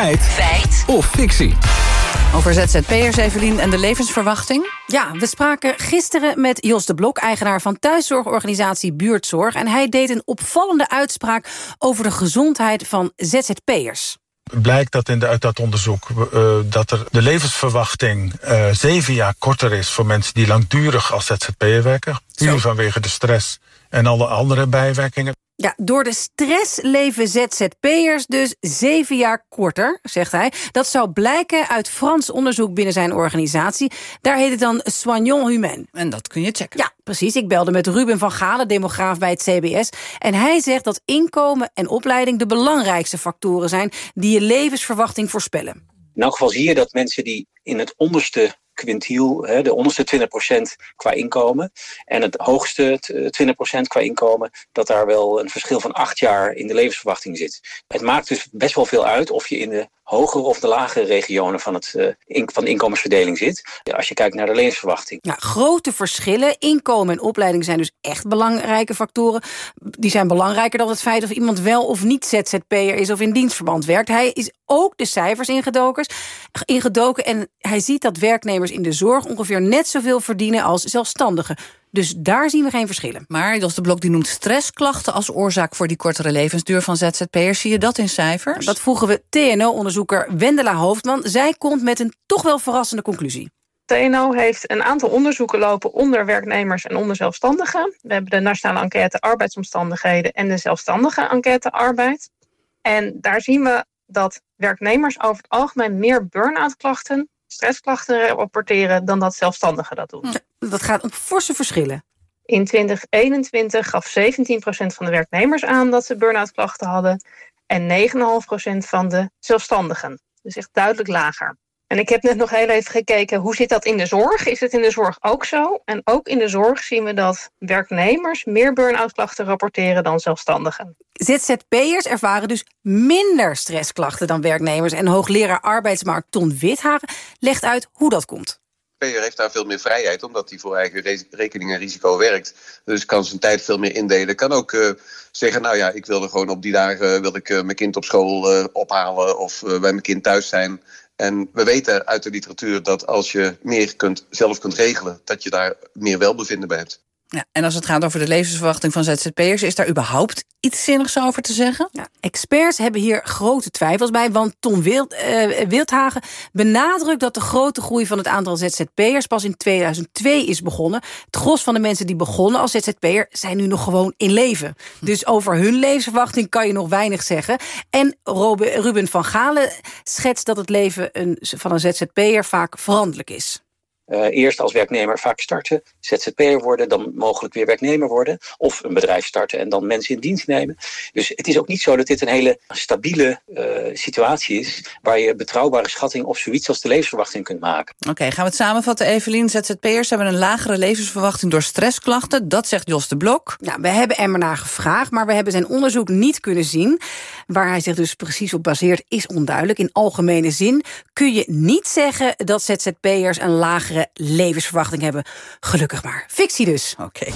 Feit. Feit. Of fictie. Over ZZP'ers, Evelien, en de levensverwachting? Ja, we spraken gisteren met Jos de Blok, eigenaar van thuiszorgorganisatie Buurtzorg. En hij deed een opvallende uitspraak over de gezondheid van ZZP'ers blijkt dat in de, uit dat onderzoek uh, dat er de levensverwachting uh, zeven jaar korter is voor mensen die langdurig als ZZP'er werken. Puur vanwege de stress en alle andere bijwerkingen. Ja, door de stress leven ZZP'ers dus zeven jaar korter, zegt hij. Dat zou blijken uit Frans onderzoek binnen zijn organisatie. Daar heet het dan Soignon Humain. En dat kun je checken. Ja, precies. Ik belde met Ruben van Galen, demograaf bij het CBS. En hij zegt dat inkomen en opleiding de belangrijkste factoren zijn... die je levensverwachting voorspellen. In elk geval zie je dat mensen die in het onderste quintiel, hè, de onderste 20% qua inkomen en het hoogste 20% qua inkomen, dat daar wel een verschil van acht jaar in de levensverwachting zit. Het maakt dus best wel veel uit of je in de hogere of de lagere regionen van, het, uh, van de inkomensverdeling zit. Als je kijkt naar de levensverwachting. Grote verschillen. Inkomen en opleiding zijn dus echt belangrijke factoren. Die zijn belangrijker dan het feit of iemand wel of niet ZZP'er is of in dienstverband werkt. Hij is ook de cijfers ingedoken, ingedoken en hij ziet dat werknemers in de zorg ongeveer net zoveel verdienen als zelfstandigen. Dus daar zien we geen verschillen. Maar Jos de Blok die noemt stressklachten als oorzaak voor die kortere levensduur van ZZP'ers. Zie je dat in cijfers? Dat vroegen we TNO-onderzoeker Wendela Hoofdman. Zij komt met een toch wel verrassende conclusie. TNO heeft een aantal onderzoeken lopen onder werknemers en onder zelfstandigen. We hebben de nationale enquête arbeidsomstandigheden en de zelfstandige enquête arbeid. En daar zien we dat werknemers over het algemeen meer burn-out klachten stressklachten rapporteren dan dat zelfstandigen dat doen. Dat gaat om forse verschillen. In 2021 gaf 17% van de werknemers aan dat ze burn-out klachten hadden en 9,5% van de zelfstandigen. Dus echt duidelijk lager. En ik heb net nog heel even gekeken, hoe zit dat in de zorg? Is het in de zorg ook zo? En ook in de zorg zien we dat werknemers meer burn-out klachten rapporteren dan zelfstandigen. ZZP'ers ervaren dus minder stressklachten dan werknemers. En hoogleraar arbeidsmarkt Ton Withagen legt uit hoe dat komt. ZZP'er heeft daar veel meer vrijheid, omdat hij voor eigen rekening en risico werkt. Dus kan zijn tijd veel meer indelen. Kan ook uh, zeggen, nou ja, ik wilde gewoon op die dagen wil ik, uh, mijn kind op school uh, ophalen of bij mijn kind thuis zijn. En we weten uit de literatuur dat als je meer kunt, zelf kunt regelen, dat je daar meer welbevinden bij hebt. Ja, en als het gaat over de levensverwachting van ZZP'ers... is daar überhaupt iets zinnigs over te zeggen? Ja, experts hebben hier grote twijfels bij... want Tom Wild, uh, Wildhagen benadrukt dat de grote groei van het aantal ZZP'ers... pas in 2002 is begonnen. Het gros van de mensen die begonnen als ZZP'er... zijn nu nog gewoon in leven. Dus over hun levensverwachting kan je nog weinig zeggen. En Ruben van Galen schetst dat het leven van een ZZP'er vaak veranderlijk is. Uh, eerst als werknemer vaak starten, ZZP'er worden, dan mogelijk weer werknemer worden. Of een bedrijf starten en dan mensen in dienst nemen. Dus het is ook niet zo dat dit een hele stabiele uh, situatie is... waar je betrouwbare schatting of zoiets als de levensverwachting kunt maken. Oké, gaan we het samenvatten, Evelien. ZZP'ers hebben een lagere levensverwachting door stressklachten. Dat zegt Jos de Blok. Nou, we hebben er maar naar gevraagd, maar we hebben zijn onderzoek niet kunnen zien. Waar hij zich dus precies op baseert is onduidelijk. In algemene zin kun je niet zeggen dat ZZP'ers een lagere levensverwachting hebben. Gelukkig maar. Fictie dus. Oké.